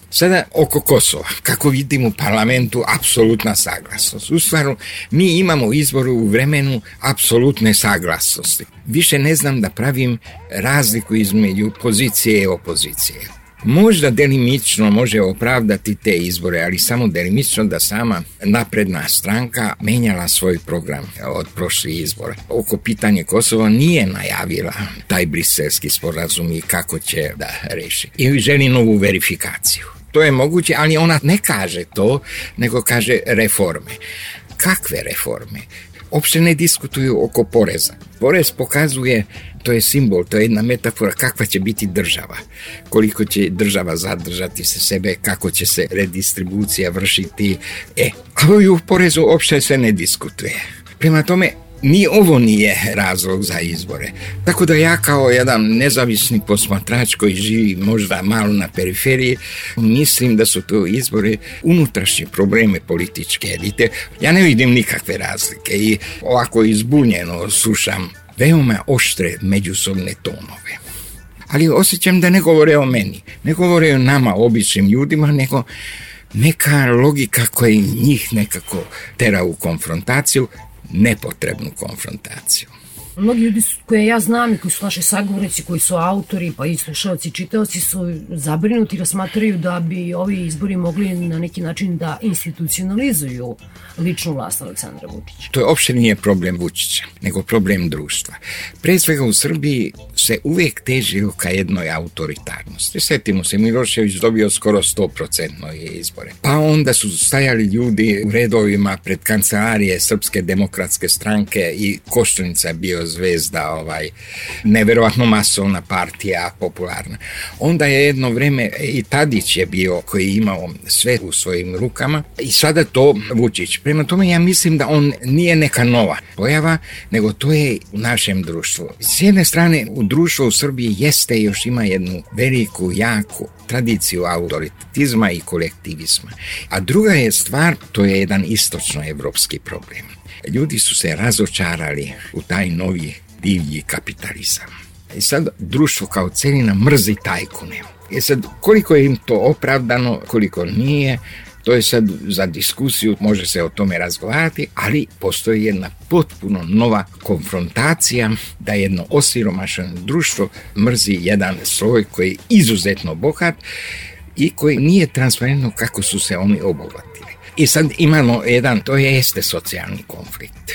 Sada oko Kosova, kako vidim u parlamentu, apsolutna saglasnost. U stvaru, mi imamo izboru u vremenu apsolutne saglasnosti. Više ne znam da pravim razliku između pozicije i opozicije možda delimično može opravdati te izbore, ali samo delimično da sama napredna stranka menjala svoj program e, od prošlih izbora. Oko pitanje Kosova nije najavila taj briselski sporazum i kako će da reši. I želi novu verifikaciju. To je moguće, ali ona ne kaže to, nego kaže reforme. Kakve reforme? Opšte ne diskutuju oko poreza. Porez pokazuje to je simbol, to je jedna metafora kakva će biti država, koliko će država zadržati se sebe, kako će se redistribucija vršiti. E, ali u porezu uopšte se ne diskutuje. Prema tome, ni ovo nije razlog za izbore. Tako da ja kao jedan nezavisni posmatrač koji živi možda malo na periferiji, mislim da su to izbore unutrašnje probleme političke elite. Ja ne vidim nikakve razlike i ovako izbunjeno slušam veoma oštre međusobne tonove. Ali osjećam da ne govore o meni, ne govore o nama, običnim ljudima, nego neka logika koja njih nekako tera u konfrontaciju, nepotrebnu konfrontaciju. Mnogi ljudi koje ja znam i koji su naši sagovornici, koji su autori, pa i slušalci i čitaoci su zabrinuti, rasmatraju da bi ovi izbori mogli na neki način da institucionalizuju ličnu vlast Aleksandra Vučića. To je opšte nije problem Vučića, nego problem društva. Pre svega u Srbiji se uvijek težio ka jednoj autoritarnosti. Sjetimo se, Milošević dobio skoro 100% izbore. Pa onda su stajali ljudi u redovima pred kancelarije Srpske demokratske stranke i Koštunica bio zvezda, ovaj, nevjerojatno masovna partija, popularna. Onda je jedno vrijeme e, i Tadić je bio koji je imao sve u svojim rukama i sada to Vučić. Prema tome ja mislim da on nije neka nova pojava, nego to je u našem društvu. S jedne strane, u društvu u Srbiji jeste još ima jednu veliku, jaku tradiciju autoritizma i kolektivizma. A druga je stvar, to je jedan Evropski problem ljudi su se razočarali u taj novi divlji kapitalizam. I e sad društvo kao celina mrzi tajkune. I e sad koliko je im to opravdano, koliko nije, to je sad za diskusiju, može se o tome razgovarati, ali postoji jedna potpuno nova konfrontacija da jedno osiromašeno društvo mrzi jedan sloj koji je izuzetno bogat i koji nije transparentno kako su se oni obogati. I sad imamo jedan, to jeste socijalni konflikt.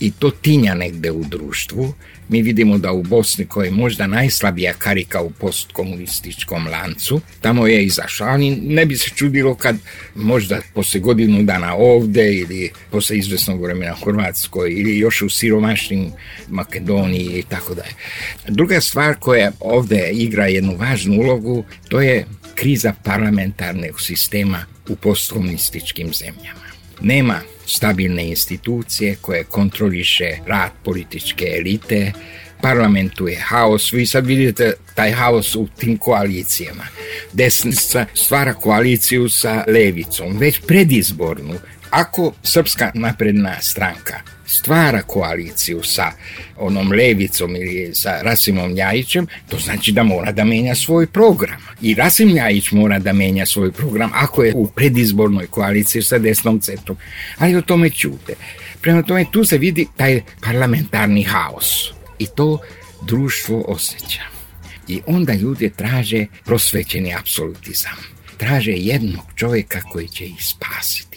I to tinja negde u društvu. Mi vidimo da u Bosni, koja je možda najslabija karika u postkomunističkom lancu, tamo je izašao. Ali ne bi se čudilo kad možda posle godinu dana ovde ili posle izvesnog vremena u Hrvatskoj ili još u siromašnim Makedoniji i tako dalje. Druga stvar koja ovde igra jednu važnu ulogu, to je kriza parlamentarnog sistema u postkomunističkim zemljama. Nema stabilne institucije koje kontroliše rad političke elite, parlamentu je haos, vi sad vidite taj haos u tim koalicijama. Desnica stvara koaliciju sa levicom, već predizbornu. Ako Srpska napredna stranka stvara koaliciju sa onom levicom ili sa Rasimom Ljajićem, to znači da mora da menja svoj program. I Rasim Ljajić mora da menja svoj program ako je u predizbornoj koaliciji sa desnom centrom. Ali o tome ćute. Prema tome tu se vidi taj parlamentarni haos. I to društvo osjeća. I onda ljudi traže prosvećeni apsolutizam. Traže jednog čovjeka koji će ih spasiti.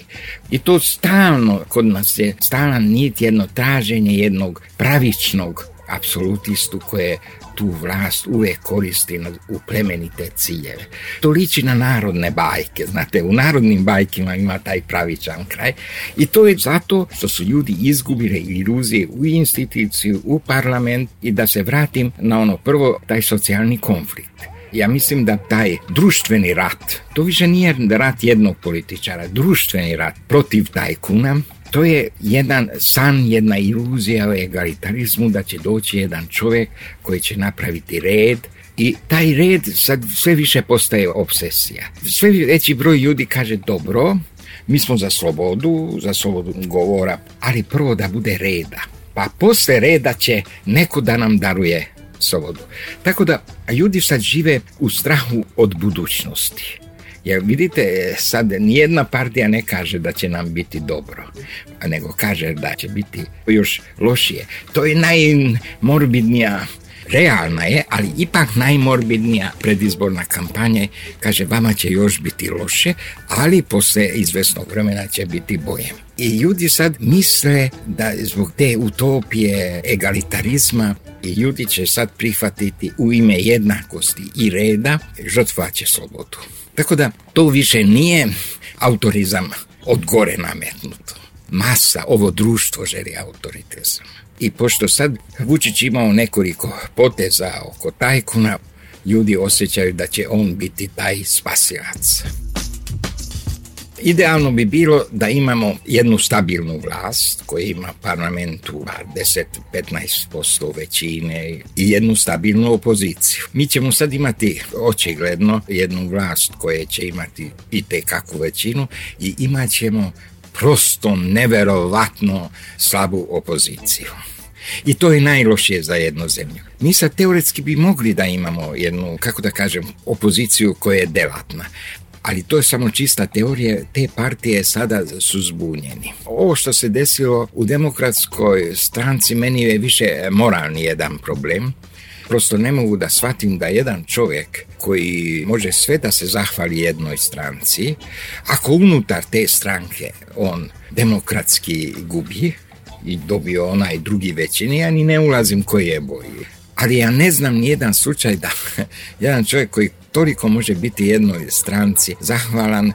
I to stalno, kod nas je stalan nit jedno traženje jednog pravičnog apsolutistu koje tu vlast uvek koristi u plemenite ciljeve. To liči na narodne bajke, znate, u narodnim bajkima ima taj pravičan kraj i to je zato što su ljudi izgubili iluzije u instituciju, u parlament i da se vratim na ono prvo, taj socijalni konflikt. Ja mislim da taj društveni rat, to više nije rat jednog političara, društveni rat protiv tajkuna, to je jedan san, jedna iluzija o egalitarizmu da će doći jedan čovjek koji će napraviti red i taj red sad sve više postaje obsesija. Sve veći broj ljudi kaže dobro, mi smo za slobodu, za slobodu govora, ali prvo da bude reda. Pa posle reda će neko da nam daruje tako da ljudi sad žive u strahu od budućnosti. Jer vidite, sad nijedna partija ne kaže da će nam biti dobro, nego kaže da će biti još lošije. To je najmorbidnija realna je, ali ipak najmorbidnija predizborna kampanja kaže vama će još biti loše, ali posle izvesnog vremena će biti bojem. I ljudi sad misle da zbog te utopije egalitarizma i ljudi će sad prihvatiti u ime jednakosti i reda žrtvaće slobodu. Tako da to više nije autorizam od gore nametnuto. Masa, ovo društvo želi autoritizam. I pošto sad Vučić imao nekoliko poteza oko tajkuna, ljudi osjećaju da će on biti taj spasilac. Idealno bi bilo da imamo jednu stabilnu vlast koja ima parlamentu 10-15% većine i jednu stabilnu opoziciju. Mi ćemo sad imati očigledno jednu vlast koja će imati i tekakvu većinu i imat ćemo prosto neverovatno slabu opoziciju. I to je najlošije za jednu zemlju. Mi sad teoretski bi mogli da imamo jednu, kako da kažem, opoziciju koja je delatna ali to je samo čista teorija, te partije sada su zbunjeni. Ovo što se desilo u demokratskoj stranci meni je više moralni jedan problem. Prosto ne mogu da shvatim da jedan čovjek koji može sve da se zahvali jednoj stranci, ako unutar te stranke on demokratski gubi, i dobio onaj drugi većini, ja ni ne ulazim koji je boji ali ja ne znam nijedan slučaj da jedan čovjek koji toliko može biti jednoj stranci zahvalan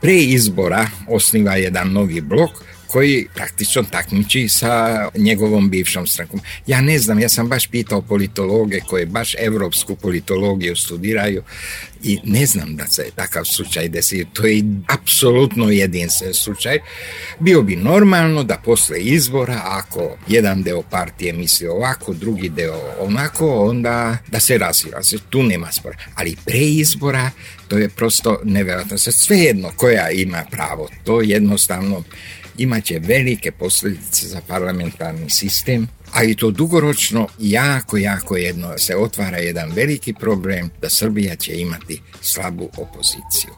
pre izbora osniva jedan novi blok koji praktično takmiči sa njegovom bivšom strankom. Ja ne znam, ja sam baš pitao politologe koje baš evropsku politologiju studiraju i ne znam da se takav slučaj desi. To je apsolutno jedinstven slučaj. Bio bi normalno da posle izbora, ako jedan deo partije misli ovako, drugi deo onako, onda da se se znači, Tu nema spora. Ali pre izbora to je prosto nevjerojatno. Sve jedno koja ima pravo, to jednostavno će velike posljedice za parlamentarni sistem, a i to dugoročno jako, jako jedno se otvara jedan veliki problem da Srbija će imati slabu opoziciju.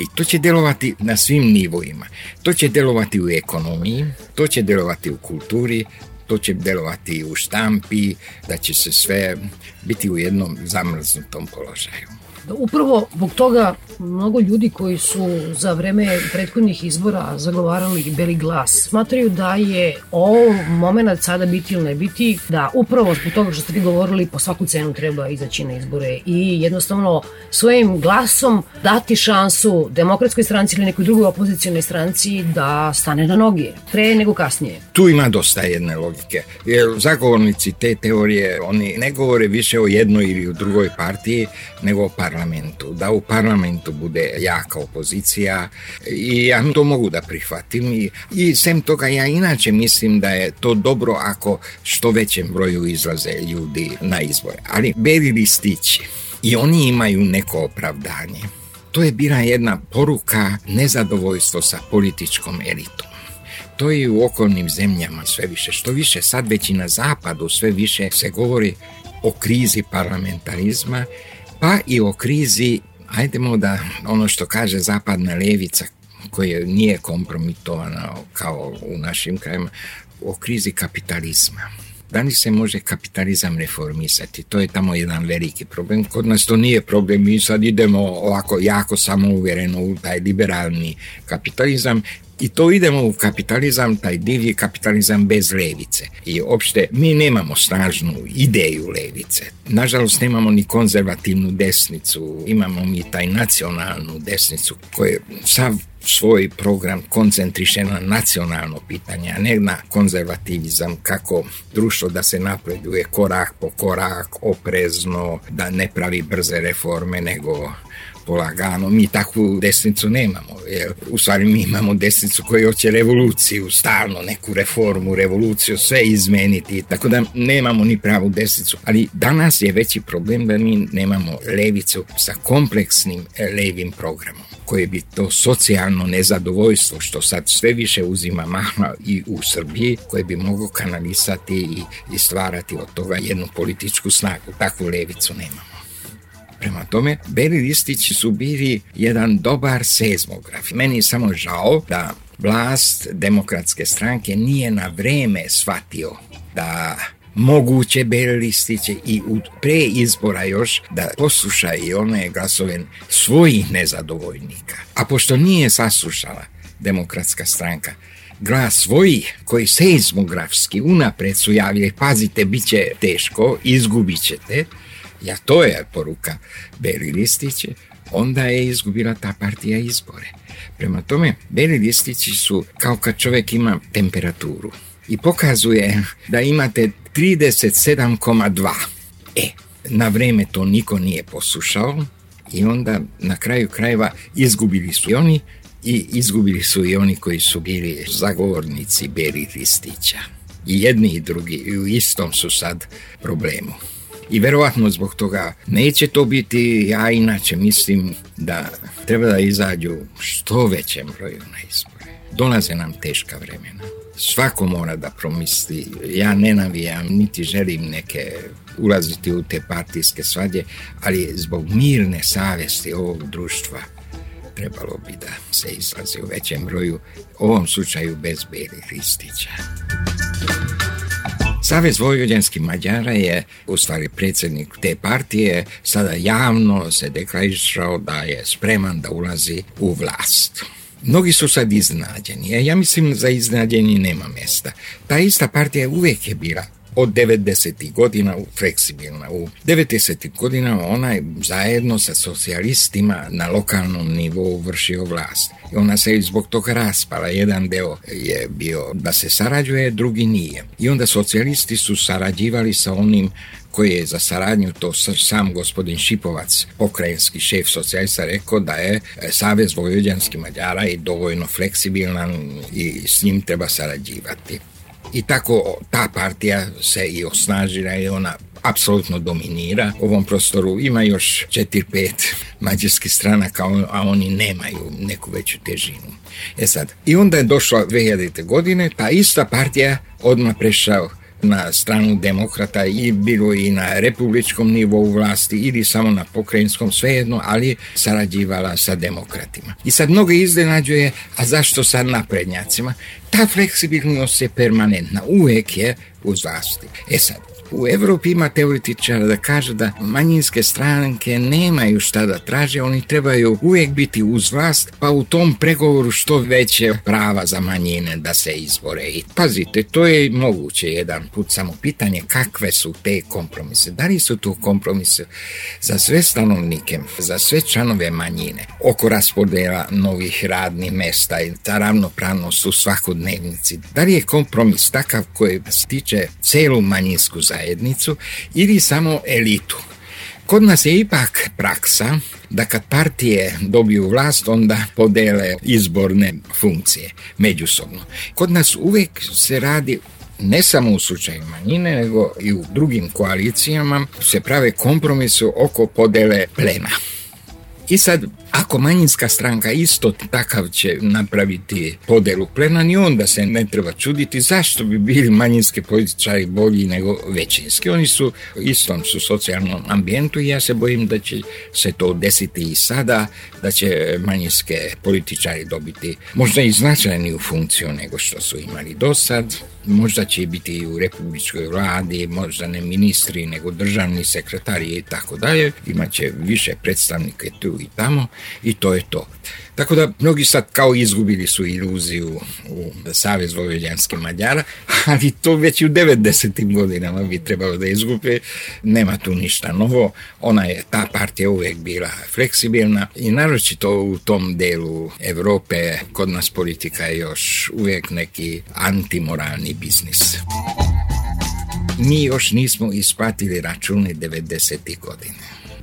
I to će djelovati na svim nivoima. To će djelovati u ekonomiji, to će djelovati u kulturi, to će djelovati u štampi, da će se sve biti u jednom zamrznutom položaju. Upravo zbog toga mnogo ljudi koji su za vreme prethodnih izbora zagovarali beli glas smatraju da je ovo moment sada biti ili ne biti, da upravo zbog toga što ste vi govorili po svaku cenu treba izaći na izbore i jednostavno svojim glasom dati šansu demokratskoj stranci ili nekoj drugoj opozicijalnoj stranci da stane na noge, pre nego kasnije. Tu ima dosta jedne logike, jer zagovornici te teorije, oni ne govore više o jednoj ili o drugoj partiji, nego o par parlamentu, da u parlamentu bude jaka opozicija i ja to mogu da prihvatim i, i sem toga ja inače mislim da je to dobro ako što većem broju izlaze ljudi na izbore. Ali beli listići i oni imaju neko opravdanje. To je bila jedna poruka nezadovoljstvo sa političkom elitom. To je i u okolnim zemljama sve više. Što više sad već i na zapadu sve više se govori o krizi parlamentarizma pa i o krizi, ajdemo da ono što kaže zapadna levica koja nije kompromitovana kao u našim krajima, o krizi kapitalizma. Da li se može kapitalizam reformisati? To je tamo jedan veliki problem. Kod nas to nije problem, mi sad idemo ovako jako samouvjereno u taj liberalni kapitalizam i to idemo u kapitalizam, taj divlji kapitalizam bez levice. I opšte, mi nemamo snažnu ideju levice. Nažalost, nemamo ni konzervativnu desnicu, imamo mi taj nacionalnu desnicu koja sav svoj program koncentriše na nacionalno pitanje, a ne na konzervativizam, kako društvo da se napreduje korak po korak, oprezno, da ne pravi brze reforme, nego polagano, Mi takvu desnicu nemamo. Jer, u stvari mi imamo desnicu koja hoće revoluciju, stalno neku reformu, revoluciju, sve izmeniti. Tako da nemamo ni pravu desnicu. Ali danas je veći problem da mi nemamo levicu sa kompleksnim e, levim programom koje bi to socijalno nezadovoljstvo što sad sve više uzima maha i u Srbiji koje bi mogo kanalisati i, i stvarati od toga jednu političku snagu. Takvu levicu nemamo. Prema tome, beli su bili jedan dobar sezmograf Meni je samo žao da vlast demokratske stranke nije na vreme shvatio da moguće listiće i pre izbora još da posluša i one glasove svojih nezadovoljnika. A pošto nije saslušala demokratska stranka, glas svojih koji seizmografski unapred su javili pazite, bit će teško, izgubit ćete, ja to je poruka Beli listići onda je izgubila ta partija izbore. Prema tome, Beli Listići su kao kad čovjek ima temperaturu i pokazuje da imate 37,2. E, na vreme to niko nije poslušao i onda na kraju krajeva izgubili su i oni i izgubili su i oni koji su bili zagovornici Beli Listića. I jedni i drugi u istom su sad problemu i verovatno zbog toga neće to biti, ja inače mislim da treba da izađu što većem broju na izbore. Dolaze nam teška vremena. Svako mora da promisli. Ja ne navijam, niti želim neke ulaziti u te partijske svađe, ali zbog mirne savesti ovog društva trebalo bi da se izlazi u većem broju, u ovom slučaju bez Beli Savez vojvođanskih Mađara je, u stvari predsjednik te partije, sada javno se deklarišao da je spreman da ulazi u vlast. Mnogi su sad iznađeni, ja mislim za iznađeni nema mjesta. Ta ista partija uvijek je bila od 90. godina fleksibilna. U 90. godina ona je zajedno sa socijalistima na lokalnom nivou vršio vlast. I ona se i zbog toga raspala. Jedan deo je bio da se sarađuje, drugi nije. I onda socijalisti su sarađivali sa onim koji je za saradnju, to sam gospodin Šipovac, pokrajinski šef socijalista, rekao da je e, Savez Vojvođanskih Mađara i dovoljno fleksibilan i s njim treba sarađivati i tako ta partija se i osnažila i ona apsolutno dominira u ovom prostoru. Ima još 4-5 mađarskih stranaka, a oni nemaju neku veću težinu. E sad, i onda je došla 2000. godine, ta ista partija odmah prešao na stranu demokrata i bilo i na republičkom nivou vlasti ili samo na pokrajinskom, svejedno, ali sarađivala sa demokratima. I sad mnoge iznenađuje, a zašto sa naprednjacima? Ta fleksibilnost je permanentna, uvijek je uz vlasti. E sad, u Evropi ima teoretičara da kaže da manjinske stranke nemaju šta da traže, oni trebaju uvijek biti uz vlast, pa u tom pregovoru što veće prava za manjine da se izbore. I pazite, to je moguće jedan put samo pitanje kakve su te kompromise. Da li su tu kompromise za sve stanovnike, za sve članove manjine, oko raspodela novih radnih mesta i ta ravnopravnost u svakodnevnici. Da li je kompromis takav koji stiče celu manjinsku zajednicu? zajednicu ili samo elitu. Kod nas je ipak praksa da kad partije dobiju vlast onda podele izborne funkcije međusobno. Kod nas uvijek se radi ne samo u slučaju manjine, nego i u drugim koalicijama se prave kompromisu oko podele plena. I sad ako manjinska stranka isto takav će napraviti podelu plena, ni onda se ne treba čuditi zašto bi bili manjinski političari bolji nego većinski. Oni su istom su socijalnom ambijentu i ja se bojim da će se to desiti i sada, da će manjinske političari dobiti možda i značajniju funkciju nego što su imali do sad. Možda će biti u republičkoj vladi, možda ne ministri, nego državni sekretari i tako dalje. Imaće više predstavnike tu i tamo i to je to. Tako da, mnogi sad kao izgubili su iluziju u Savez Vojvodjanskih Mađara, ali to već u 90. godinama bi trebalo da izgubi. Nema tu ništa novo. Ona je, ta partija uvijek bila fleksibilna i naročito u tom delu Europe kod nas politika je još uvijek neki antimoralni biznis. Mi još nismo isplatili račune 90. godine.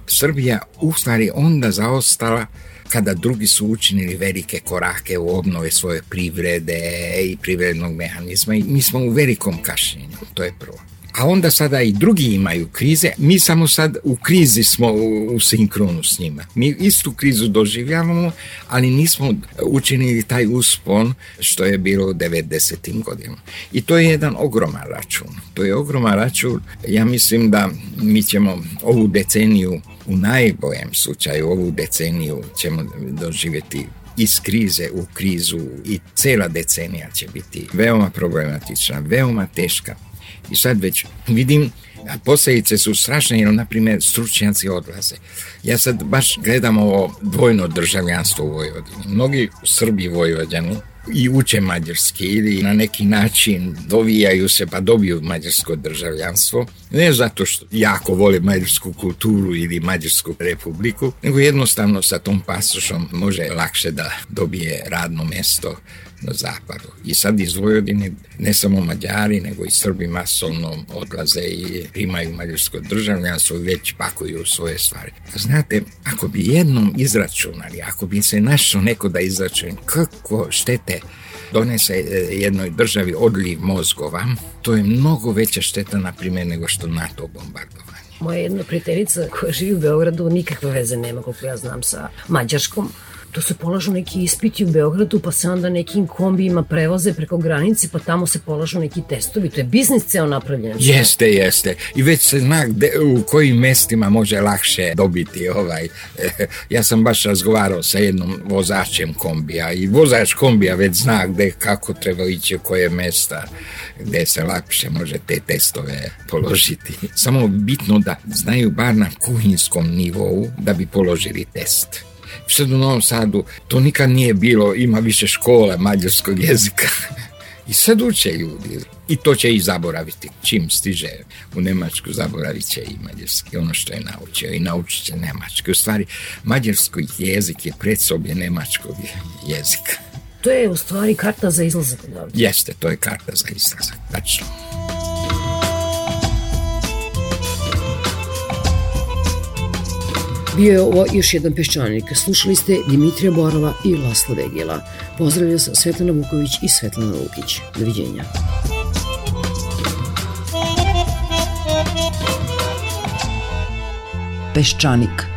Srbija stvari onda zaostala kada drugi su učinili velike korake u obnove svoje privrede i privrednog mehanizma i mi smo u velikom kašnjenju, to je prvo. A onda sada i drugi imaju krize, mi samo sad u krizi smo u, sinkronu s njima. Mi istu krizu doživljavamo, ali nismo učinili taj uspon što je bilo u 90. godinama. I to je jedan ogroman račun. To je ogroman račun. Ja mislim da mi ćemo ovu deceniju u najboljem slučaju ovu deceniju ćemo doživjeti iz krize u krizu i cela decenija će biti veoma problematična, veoma teška. I sad već vidim a posljedice su strašne jer, na stručnjaci odlaze. Ja sad baš gledam ovo dvojno državljanstvo u Vojvodini. Mnogi Srbi vojvođanu i uče mađarski ili na neki način dovijaju se pa dobiju mađarsko državljanstvo ne zato što jako vole mađarsku kulturu ili mađarsku republiku, nego jednostavno sa tom pasošom može lakše da dobije radno mjesto na zapadu. I sad iz Vojvodine ne samo Mađari, nego i Srbi masovno odlaze i primaju mađarsko državljanstvo, već pakuju svoje stvari. Znate, ako bi jednom izračunali, ako bi se našao neko da izračun kako štete донесе едној држави одлив мозгова, тоа е многу веќе штета, например, него што НАТО бомбардува. Моја една пријателица која живи во Београду никаква веза нема, колку ја знам, со Маѓарском to se polažu neki ispiti u Beogradu, pa se onda nekim kombijima prevoze preko granice, pa tamo se polažu neki testovi. To je biznis ceo napravljen. Jeste, jeste. I već se zna gde, u kojim mestima može lakše dobiti ovaj. Eh, ja sam baš razgovarao sa jednom vozačem kombija i vozač kombija već zna gde, kako treba ići, koje mesta, gde se lakše može te testove položiti. Samo bitno da znaju bar na kuhinskom nivou da bi položili test sad u Novom Sadu to nikad nije bilo, ima više škole mađarskog jezika. I sad uče ljudi. I to će i zaboraviti. Čim stiže u Nemačku, zaboravit će i mađarski, ono što je naučio. I naučit će Nemački. U stvari, mađarski jezik je predsoblje Nemačkog jezika. To je u stvari karta za izlazak. Jeste, to je karta za izlazak. Tačno. Bio je ovo još jedan peščanik. Slušali ste Dimitrija Borova i Laslo Vegela. Pozdravljam se Svetlana Vuković i Svetlana Lukić. Doviđenja. Peščanik